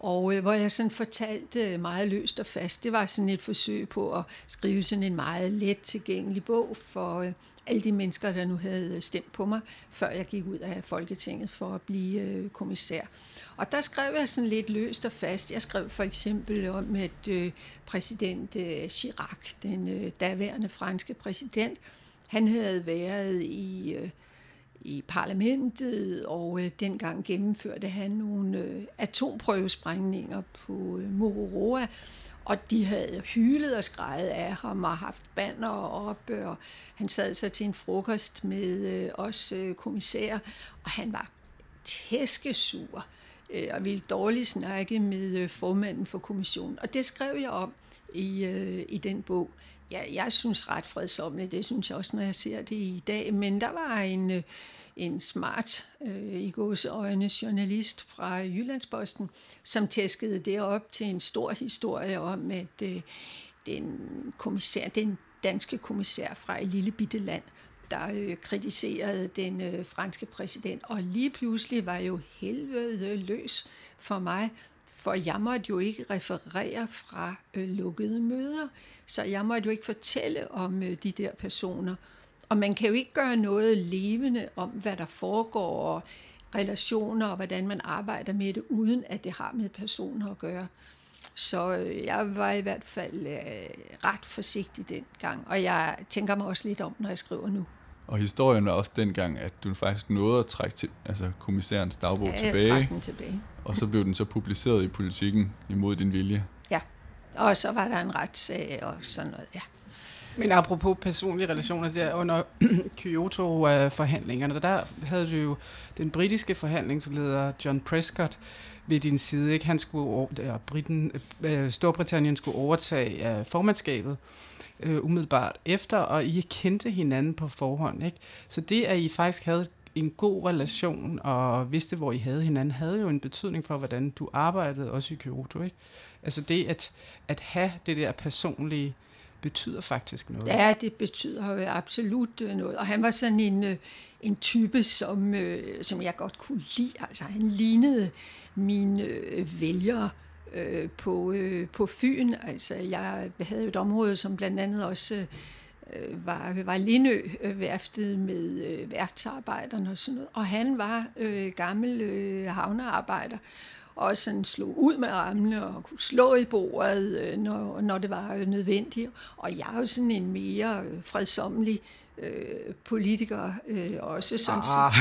og hvor jeg sådan fortalte meget løst og fast. Det var sådan et forsøg på at skrive sådan en meget let tilgængelig bog for alle de mennesker, der nu havde stemt på mig, før jeg gik ud af Folketinget for at blive øh, kommissær. Og der skrev jeg sådan lidt løst og fast. Jeg skrev for eksempel om, at øh, præsident øh, Chirac, den øh, daværende franske præsident, han havde været i, øh, i parlamentet, og øh, dengang gennemførte han nogle øh, atomprøvesprængninger på øh, Mururoa, og de havde hylet og skrejet af ham og haft banner op, og han sad så til en frokost med øh, os øh, kommissærer, og han var tæskesur øh, og ville dårligt snakke med øh, formanden for kommissionen. Og det skrev jeg om i, øh, i den bog. Ja, jeg synes ret fredsomligt, det synes jeg også, når jeg ser det i dag. Men der var en, øh, en smart, øh, i øjne, journalist fra Jyllandsposten, som tæskede det op til en stor historie om, at øh, den, kommissær, den danske kommissær fra et lille bitte land, der øh, kritiserede den øh, franske præsident. Og lige pludselig var jo helvede løs for mig, for jeg måtte jo ikke referere fra øh, lukkede møder, så jeg måtte jo ikke fortælle om øh, de der personer. Og man kan jo ikke gøre noget levende om, hvad der foregår, og relationer, og hvordan man arbejder med det, uden at det har med personer at gøre. Så øh, jeg var i hvert fald øh, ret forsigtig dengang, og jeg tænker mig også lidt om, når jeg skriver nu. Og historien var også dengang, at du faktisk nåede at trække til, altså kommissærens dagbog ja, tilbage. Den tilbage. Og så blev den så publiceret i politikken imod din vilje. Ja, og så var der en retssag og sådan noget, ja. Men apropos personlige relationer, der under *clears throat* Kyoto-forhandlingerne, der havde du jo den britiske forhandlingsleder John Prescott ved din side. Ikke? Han skulle, der, Briten, øh, Storbritannien skulle overtage øh, formandskabet øh, umiddelbart efter, og I kendte hinanden på forhånd. Ikke? Så det, at I faktisk havde en god relation og vidste, hvor I havde hinanden, havde jo en betydning for, hvordan du arbejdede også i Kyoto. Ikke? Altså det at, at have det der personlige betyder faktisk noget. Ja, det betyder jo absolut øh, noget. Og han var sådan en, øh, en type, som, øh, som jeg godt kunne lide. Altså han lignede mine vælgere på, på Fyn. Altså jeg havde et område, som blandt andet også var, var Lindø værftet med værftsarbejderne og sådan noget. Og han var øh, gammel øh, havnearbejder og sådan slog ud med armene og kunne slå i bordet, øh, når, når det var nødvendigt. Og jeg er jo sådan en mere øh, fredsommelig øh, politiker øh, også sådan ah.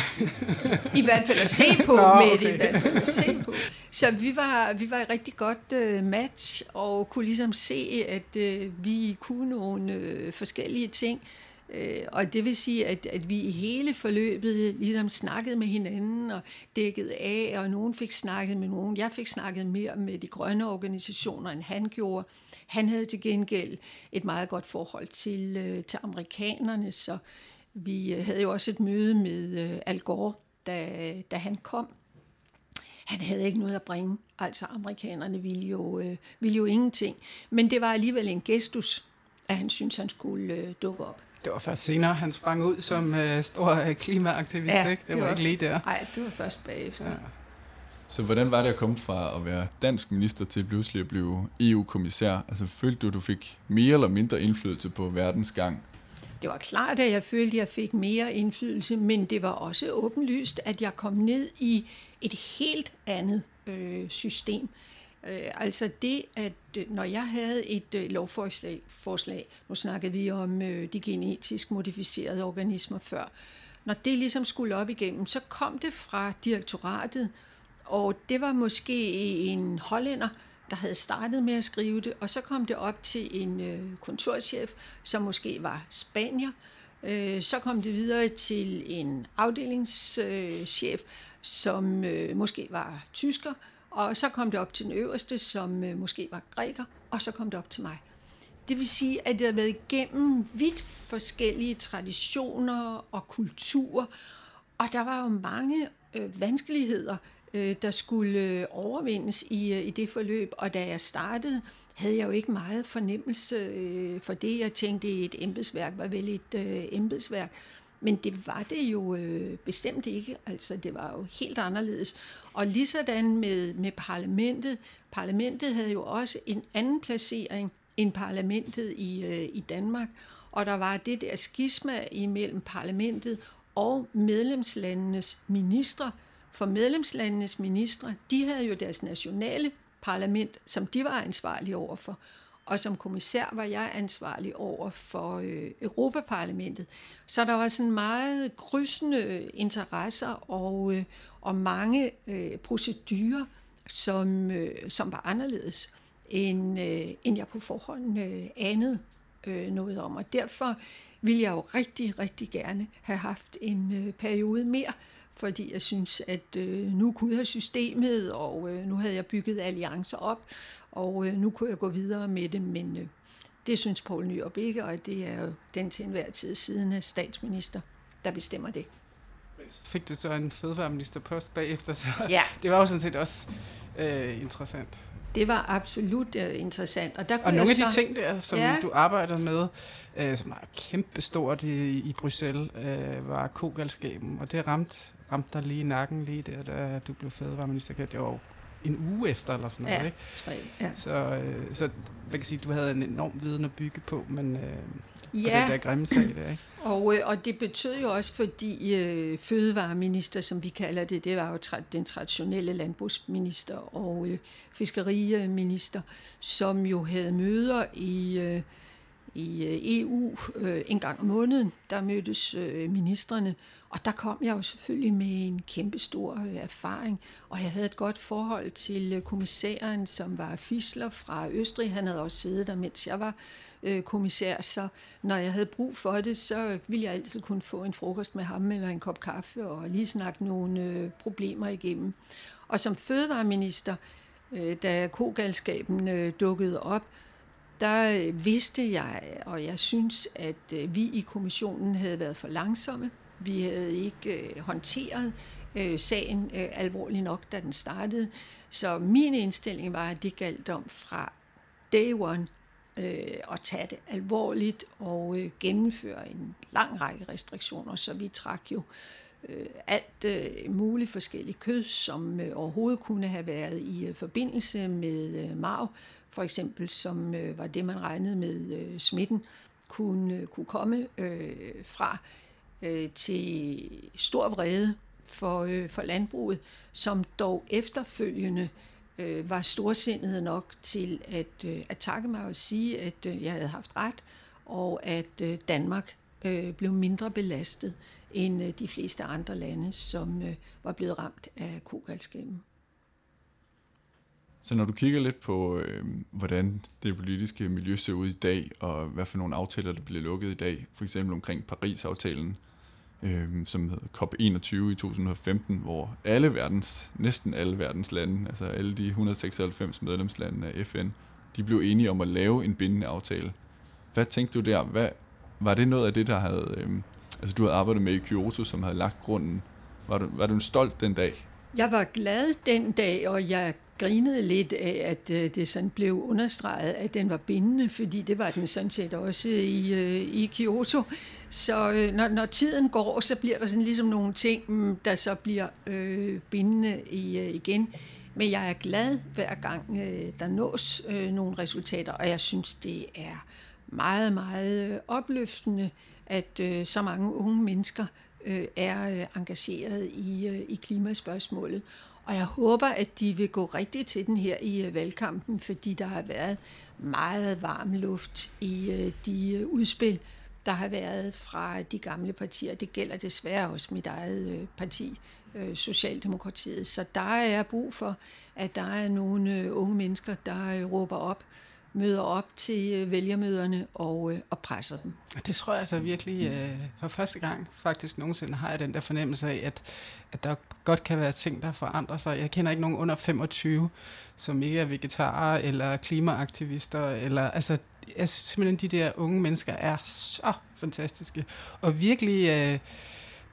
i hvert fald at se *laughs* på Nå, med okay. det, i hvert fald at se på. Så vi var, vi var et rigtig godt øh, match, og kunne ligesom se, at øh, vi kunne nogle øh, forskellige ting, Øh, og det vil sige, at, at vi i hele forløbet ligesom snakkede med hinanden og dækkede af, og nogen fik snakket med nogen. Jeg fik snakket mere med de grønne organisationer, end han gjorde. Han havde til gengæld et meget godt forhold til, øh, til amerikanerne, så vi øh, havde jo også et møde med øh, Al Gore, da, da han kom. Han havde ikke noget at bringe, altså amerikanerne ville jo, øh, ville jo ingenting. Men det var alligevel en gestus, at han syntes, han skulle øh, dukke op. Det var først senere, han sprang ud som øh, stor øh, klimaaktivist, ja, ikke? Det, det var, var ikke lige der. Nej, det var først bagefter. Ja. Så hvordan var det at komme fra at være dansk minister til pludselig at blive EU-kommissær? Altså følte du, at du fik mere eller mindre indflydelse på verdens gang? Det var klart, at jeg følte, at jeg fik mere indflydelse, men det var også åbenlyst, at jeg kom ned i et helt andet øh, system. Øh, altså det, at øh, når jeg havde et øh, lovforslag, forslag, nu snakkede vi om øh, de genetisk modificerede organismer før, når det ligesom skulle op igennem, så kom det fra direktoratet, og det var måske en hollænder, der havde startet med at skrive det, og så kom det op til en øh, kontorchef, som måske var spanier, øh, så kom det videre til en afdelingschef, øh, som øh, måske var tysker, og så kom det op til den øverste, som øh, måske var græker, og så kom det op til mig. Det vil sige, at det har været igennem vidt forskellige traditioner og kulturer, og der var jo mange øh, vanskeligheder, øh, der skulle øh, overvindes i, øh, i det forløb, og da jeg startede, havde jeg jo ikke meget fornemmelse øh, for det. Jeg tænkte, at et embedsværk var vel et øh, embedsværk. Men det var det jo øh, bestemt ikke. Altså, det var jo helt anderledes. Og lige sådan med, med parlamentet. Parlamentet havde jo også en anden placering end parlamentet i, øh, i Danmark. Og der var det der skisma imellem parlamentet og medlemslandenes ministre. For medlemslandenes ministre, de havde jo deres nationale parlament, som de var ansvarlige overfor. Og som kommissær var jeg ansvarlig over for øh, Europaparlamentet. Så der var sådan meget krydsende interesser og, øh, og mange øh, procedurer, som, øh, som var anderledes, end, øh, end jeg på forhånd øh, anede øh, noget om. Og derfor ville jeg jo rigtig, rigtig gerne have haft en øh, periode mere, fordi jeg synes, at øh, nu kunne jeg systemet, og øh, nu havde jeg bygget alliancer op, og øh, nu kunne jeg gå videre med det, men øh, det synes Poul Nyrup ikke, og det er jo den til enhver tid siddende statsminister, der bestemmer det. Fik du så en fødevareministerpost bagefter, så *laughs* Ja. det var jo sådan set også øh, interessant. Det var absolut øh, interessant. Og, der kunne Og nogle af så, de ting der, som Ja. ja. du arbejder med, øh, som er kæmpestort i, i Bruxelles, øh, var kogalskaben, og det ramte, ramte dig lige i nakken lige der, da du blev fødevareminister. Det var jo en uge efter eller sådan noget, Ja. ikke? tre, ja. Så, øh, så man kan sige, du havde en enorm viden at bygge på, men øh, på Ja. den der grimme sag der, ikke? *clears throat* Og, øh, og det betød jo også, fordi øh, fødevareminister, som vi kalder det, det var jo tra- den traditionelle landbrugsminister og øh, fiskeriminister, som jo havde møder i, øh, i øh, EU øh, en gang om måneden. Der mødtes øh, ministerne, og der kom jeg jo selvfølgelig med en kæmpe stor øh, erfaring, og jeg havde et godt forhold til øh, kommissæren, som var Fisler fra Østrig. Han havde også siddet der, mens jeg var øh, kommissær, så når jeg havde brug for det, så ville jeg altid kunne få en frokost med ham eller en kop kaffe og lige snakke nogle øh, problemer igennem. Og som fødevareminister, øh, da kogalskaben øh, dukkede op, der øh, vidste jeg, og jeg synes, at øh, vi i kommissionen havde været for langsomme. Vi havde ikke øh, håndteret sagen alvorligt nok, da den startede. Så min indstilling var, at det galt om fra day one øh, at tage det alvorligt og øh, gennemføre en lang række restriktioner, så vi trak jo øh, alt øh, muligt forskelligt kød, som øh, overhovedet kunne have været i øh, forbindelse med øh, marv, for eksempel, som øh, var det, man regnede med øh, smitten kunne, øh, kunne komme øh, fra øh, til stor vrede for, øh, for landbruget, som dog efterfølgende øh, var storsindet nok til at, øh, at takke mig og sige, at øh, jeg havde haft ret, og at øh, Danmark øh, blev mindre belastet end øh, de fleste andre lande, som øh, var blevet ramt af kogalskaben. Så når du kigger lidt på, øh, hvordan det politiske miljø ser ud i dag, og hvad for nogle aftaler, der bliver lukket i dag, for eksempel omkring Paris-aftalen, øh, som hed COP21 i 2015, hvor alle verdens, næsten alle verdens lande, altså alle de 196 medlemslande af FN, de blev enige om at lave en bindende aftale. Hvad tænkte du der? Hvad, var det noget af det, der havde, øh, altså du havde arbejdet med i Kyoto, som havde lagt grunden? Var du, var du stolt den dag? Jeg var glad den dag, og jeg grinede lidt af, at øh, det sådan blev understreget, at den var bindende, fordi det var den sådan set også i, øh, i Kyoto. Så øh, når, når tiden går, så bliver der sådan ligesom nogle ting, mm, der så bliver øh, bindende i, igen. Men jeg er glad hver gang, øh, der nås øh, nogle resultater, og jeg synes, det er meget, meget opløftende, at øh, så mange unge mennesker øh, er øh, engageret i, øh, i klimaspørgsmålet. Og jeg håber, at de vil gå rigtigt til den her i øh, valgkampen, fordi der har været meget varm luft i øh, de øh, udspil, der har været fra de gamle partier. Det gælder desværre også mit eget parti, Socialdemokratiet. Så der er brug for, at der er nogle unge mennesker, der råber op, møder op til øh, vælgermøderne og, øh, og presser dem. Det tror jeg altså virkelig, øh, for første gang faktisk nogensinde har jeg den der fornemmelse af, at, at der godt kan være ting, der forandrer sig. Jeg kender ikke nogen under 25, som ikke er vegetarer eller klimaaktivister. Eller, altså, jeg synes simpelthen, de der unge mennesker er så fantastiske. Og virkelig øh,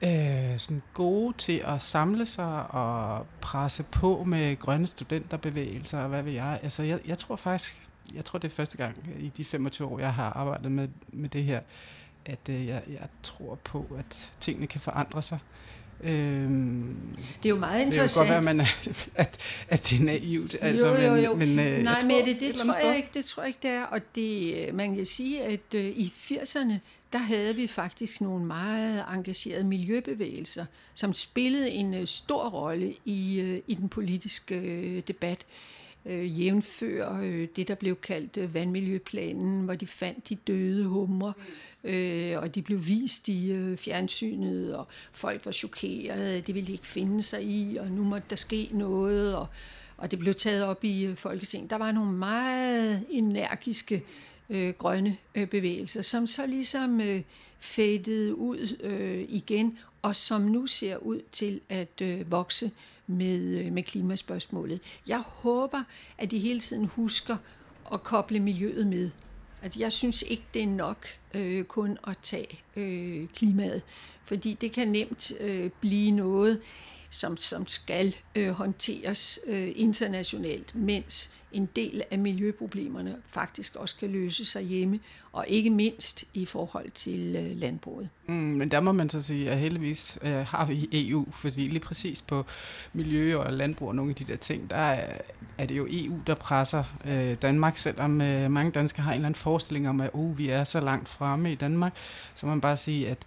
øh, sådan gode til at samle sig og presse på med grønne studenterbevægelser og hvad ved jeg. Altså, jeg, jeg tror faktisk, jeg tror det er første gang i de 25 år, jeg har arbejdet med, med det her, at øh, jeg, jeg tror på, at tingene kan forandre sig. Øhm, det er jo meget interessant. Det kan godt være, man er, *laughs* at, at det er naivt. Altså, jo, jo, jo. Men, men, øh, Nej, men det, det, tror jeg ikke, det tror jeg ikke, det er. Og det, man kan sige, at øh, i 80'erne, der havde vi faktisk nogle meget engagerede miljøbevægelser, som spillede en øh, stor rolle i, øh, i den politiske øh, debat øh, Øh, jævnfør øh, det, der blev kaldt øh, vandmiljøplanen, hvor de fandt de døde humre, øh, og de blev vist i øh, fjernsynet, og folk var chokerede, det ville de ikke finde sig i, og nu måtte der ske noget, og, og det blev taget op i øh, Folketinget. Der var nogle meget energiske øh, grønne øh, bevægelser, som så ligesom øh, fættede ud øh, igen, og som nu ser ud til at øh, vokse med, øh, med klimaspørgsmålet. Jeg håber, at de hele tiden husker at koble miljøet med. At jeg synes ikke, det er nok øh, kun at tage øh, klimaet, fordi det kan nemt øh, blive noget, som, som skal øh, håndteres øh, internationalt, mens en del af miljøproblemerne faktisk også kan løse sig hjemme, og ikke mindst i forhold til øh, landbruget. Mm, men der må man så sige, at heldigvis øh, har vi EU, fordi lige præcis på miljø og landbrug og nogle af de der ting, der er, er det jo EU, der presser øh, Danmark, selvom øh, mange danskere har en eller anden forestilling om, at oh, vi er så langt fremme i Danmark, så må man bare sige, at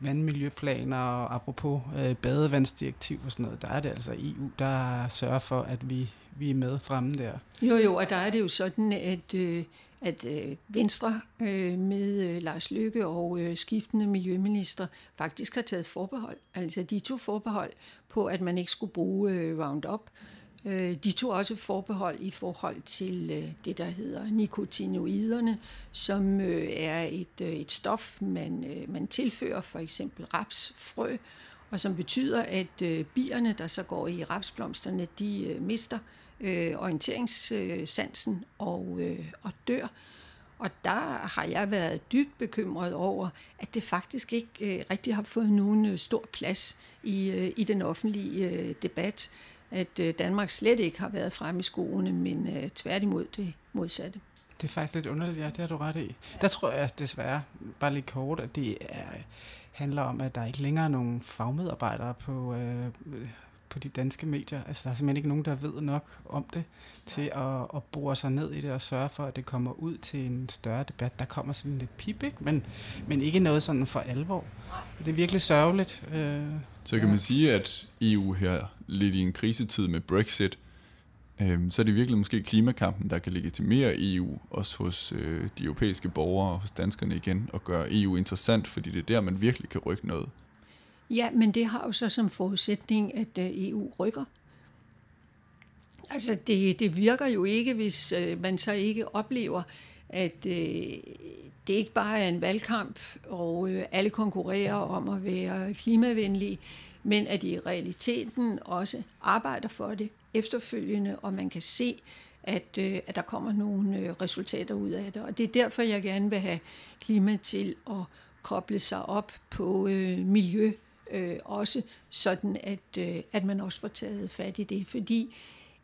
vandmiljøplaner og apropos øh, badevandsdirektiv og sådan noget, der er det altså EU, der sørger for, at vi, vi er med fremme der. Jo, jo, og der er det jo sådan, at, øh, at øh, Venstre øh, med øh, Lars Løkke og øh, skiftende miljøminister faktisk har taget forbehold. Altså de to forbehold på, at man ikke skulle bruge øh, Roundup. Øh, de tog også forbehold i forhold til øh, det, der hedder nikotinoiderne, som øh, er et, øh, et stof, man, øh, man tilfører for eksempel rapsfrø, og som betyder, at øh, bierne, der så går i rapsblomsterne, de mister orienteringssansen og, og dør. Og der har jeg været dybt bekymret over, at det faktisk ikke rigtig har fået nogen stor plads i, i den offentlige debat at øh, Danmark slet ikke har været frem i skoene, men øh, tværtimod det modsatte. Det er faktisk lidt underligt, ja, det har du ret i. Der tror jeg desværre, bare lidt kort, at det er, handler om, at der ikke længere er nogen fagmedarbejdere på, øh, på de danske medier. Altså, der er simpelthen ikke nogen, der ved nok om det, til at, at bore sig ned i det og sørge for, at det kommer ud til en større debat. Der kommer sådan lidt pip, ikke? Men, men ikke noget sådan for alvor. Det er virkelig sørgeligt. Øh, så kan man sige, at EU her lidt i en krisetid med Brexit, øh, så er det virkelig måske klimakampen, der kan legitimere EU, også hos øh, de europæiske borgere og hos danskerne igen, og gøre EU interessant, fordi det er der, man virkelig kan rykke noget. Ja, men det har jo så som forudsætning, at øh, EU rykker. Altså, det, det virker jo ikke, hvis øh, man så ikke oplever, at øh, det ikke bare er en valgkamp, og øh, alle konkurrerer om at være klimavenlige, men at de i realiteten også arbejder for det efterfølgende, og man kan se, at, øh, at der kommer nogle øh, resultater ud af det. Og det er derfor, jeg gerne vil have klima til at koble sig op på øh, miljø øh, også, sådan at, øh, at man også får taget fat i det. Fordi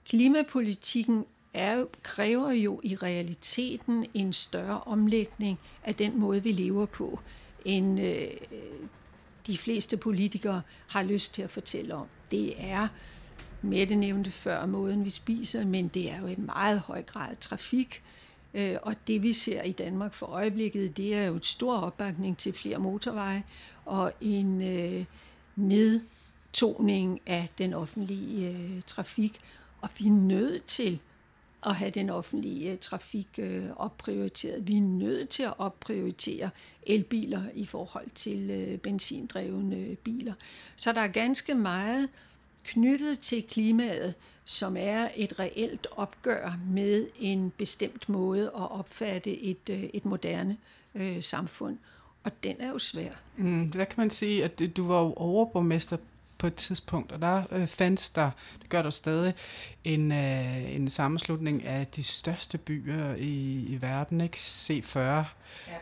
klimapolitikken er, kræver jo i realiteten en større omlægning af den måde, vi lever på, end øh, de fleste politikere har lyst til at fortælle om. Det er, med nævnte før, måden vi spiser, men det er jo i meget høj grad trafik, øh, Øh, og det vi ser i Danmark for øjeblikket, det er jo et stor opbakning til flere motorveje og en øh, nedtoning af den offentlige øh, trafik. Og vi er nødt til at have den offentlige øh, trafik øh, opprioriteret. Vi er nødt til at opprioritere elbiler i forhold til øh, benzindrevne øh, biler. Så der er ganske meget knyttet til klimaet, som er et reelt opgør med en bestemt måde at opfatte et, et moderne øh, samfund. Og den er jo svær. Mm, der kan man sige, at du var jo overborgmester på et tidspunkt, og der øh, fandt der, det gør der stadig, en, øh, en sammenslutning af de største byer i, i verden, ikke? C40. Ja.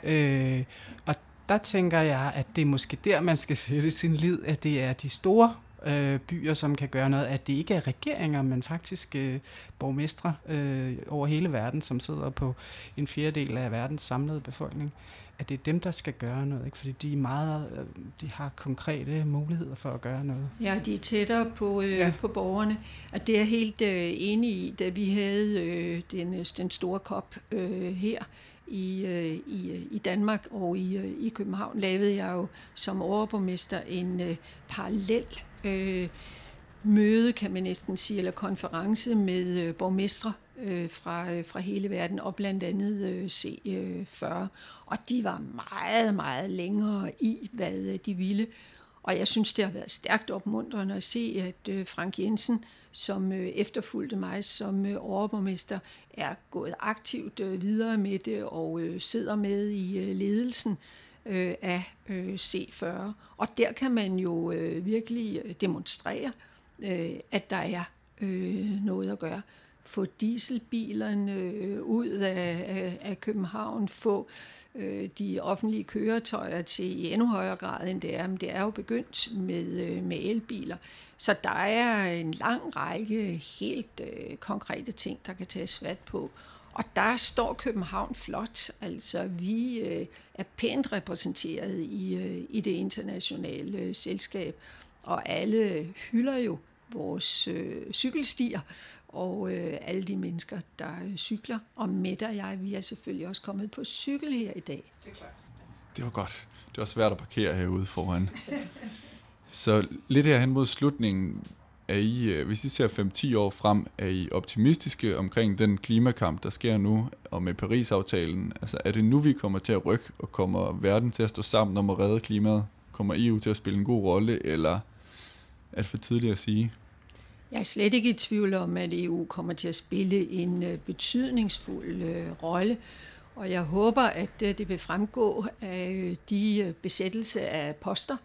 Øh, og der tænker jeg, at det er måske der, man skal sætte sin lid, at det er de store øh, byer, som kan gøre noget, at det ikke er regeringer, men faktisk øh, borgmestre øh, over hele verden, som sidder på en fjerdedel af verdens samlede befolkning, at det er dem, der skal gøre noget, ikke? fordi de er meget, øh, de har konkrete muligheder for at gøre noget. Ja, de er tættere på, øh, ja. på borgerne, og det er helt øh, enig i, da vi havde øh, den, øh, den store kop øh, her i, øh, i, i Danmark og i, øh, i København, lavede jeg jo som overborgmester en øh, parallel øh, møde, kan man næsten sige, eller konference med øh, borgmestre øh, fra, øh, fra hele verden, og blandt andet øh, C40. Øh, og de var meget, meget længere i, hvad øh, de ville. Og jeg synes, det har været stærkt opmuntrende at se, at øh, Frank Jensen, som øh, efterfulgte mig som øh, overborgmester, er gået aktivt øh, videre med det og øh, sidder med i øh, ledelsen øh, Øh, af øh, C40. Og der kan man jo øh, virkelig øh, demonstrere, øh, at der er øh, noget at gøre få dieselbilerne øh, ud af, af, af København, få øh, de offentlige køretøjer til i endnu højere grad end det er, men det er jo begyndt med, øh, med elbiler. Så der er en lang række helt øh, konkrete ting, der kan tages fat på. Og der står København flot. Altså, vi øh, er pænt repræsenteret i, øh, i det internationale øh, selskab, og alle hylder jo vores øh, cykelstier og øh, alle de mennesker, der øh, cykler. Og Mette og jeg, vi er selvfølgelig også kommet på cykel her i dag. Det er klart. Det var godt. Det var svært at parkere herude foran. Så lidt her hen mod slutningen, er I, øh, hvis I ser 5-10 år frem, er I optimistiske omkring den klimakamp, der sker nu, og med Paris-aftalen? Altså, er det nu, vi kommer til at rykke, og kommer verden til at stå sammen om at redde klimaet? Kommer EU til at spille en god rolle, eller er det for tidligt at sige? Jeg er slet ikke i tvivl om, at EU kommer til at spille en øh, betydningsfuld øh, rolle, og jeg håber, at det vil fremgå af de besættelse af poster,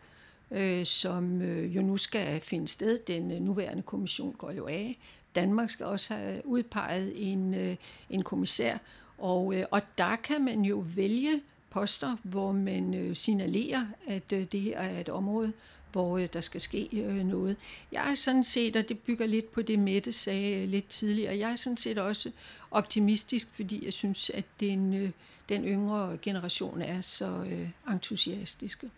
Øh, som øh, jo nu skal finde sted. Den øh, nuværende kommission går jo af. Danmark skal også have udpeget en, en kommissær, og, og der kan man jo vælge poster, hvor man signalerer, at det her er et område, hvor øh, der skal ske øh, noget. Jeg er sådan set, og det bygger lidt på det, Mette sagde øh, lidt tidligere, jeg er sådan set også optimistisk, fordi jeg synes, at den, øh, den yngre generation er så øh, entusiastiske.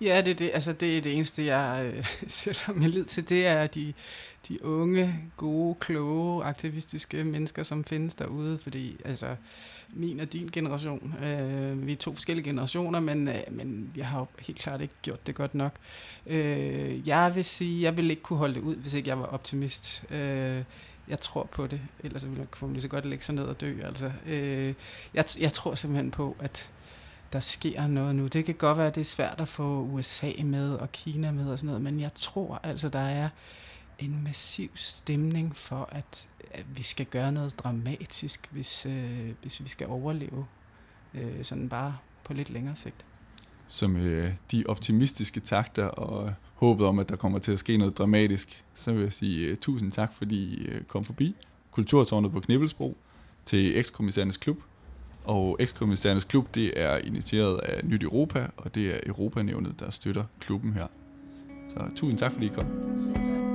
Ja, det er det. Altså, det er det eneste, jeg øh, *laughs* sætter min lid til. Det er de, de unge, gode, kloge, aktivistiske mennesker, som findes derude. Fordi altså, min og din generation, øh, vi er to forskellige generationer, men, øh, men jeg har jo helt klart ikke gjort det godt nok. Øh, jeg vil sige, jeg vil ikke kunne holde det ud, hvis ikke jeg var optimist. Øh, jeg tror på det, ellers ville jeg kunne lige så godt lægge sig ned og dø. Altså, øh, jeg, jeg tror simpelthen på, at der sker noget nu. Det kan godt være, at det er svært at få USA med og Kina med og sådan noget, men jeg tror altså, der er en massiv stemning for, at, at vi skal gøre noget dramatisk, hvis, øh, hvis vi skal overleve øh, sådan bare på lidt længere sigt. Som øh, de optimistiske takter og håbet om, at der kommer til at ske noget dramatisk, så vil jeg sige øh, tusind tak, fordi I kom forbi Kulturtårnet på Knibbelsbro til Ekskommissærernes Klub. Og Ekskommissærernes Klub, det er initieret af Nyt Europa, og det er Europanævnet, der støtter klubben her. Så tusind tak, fordi I kom.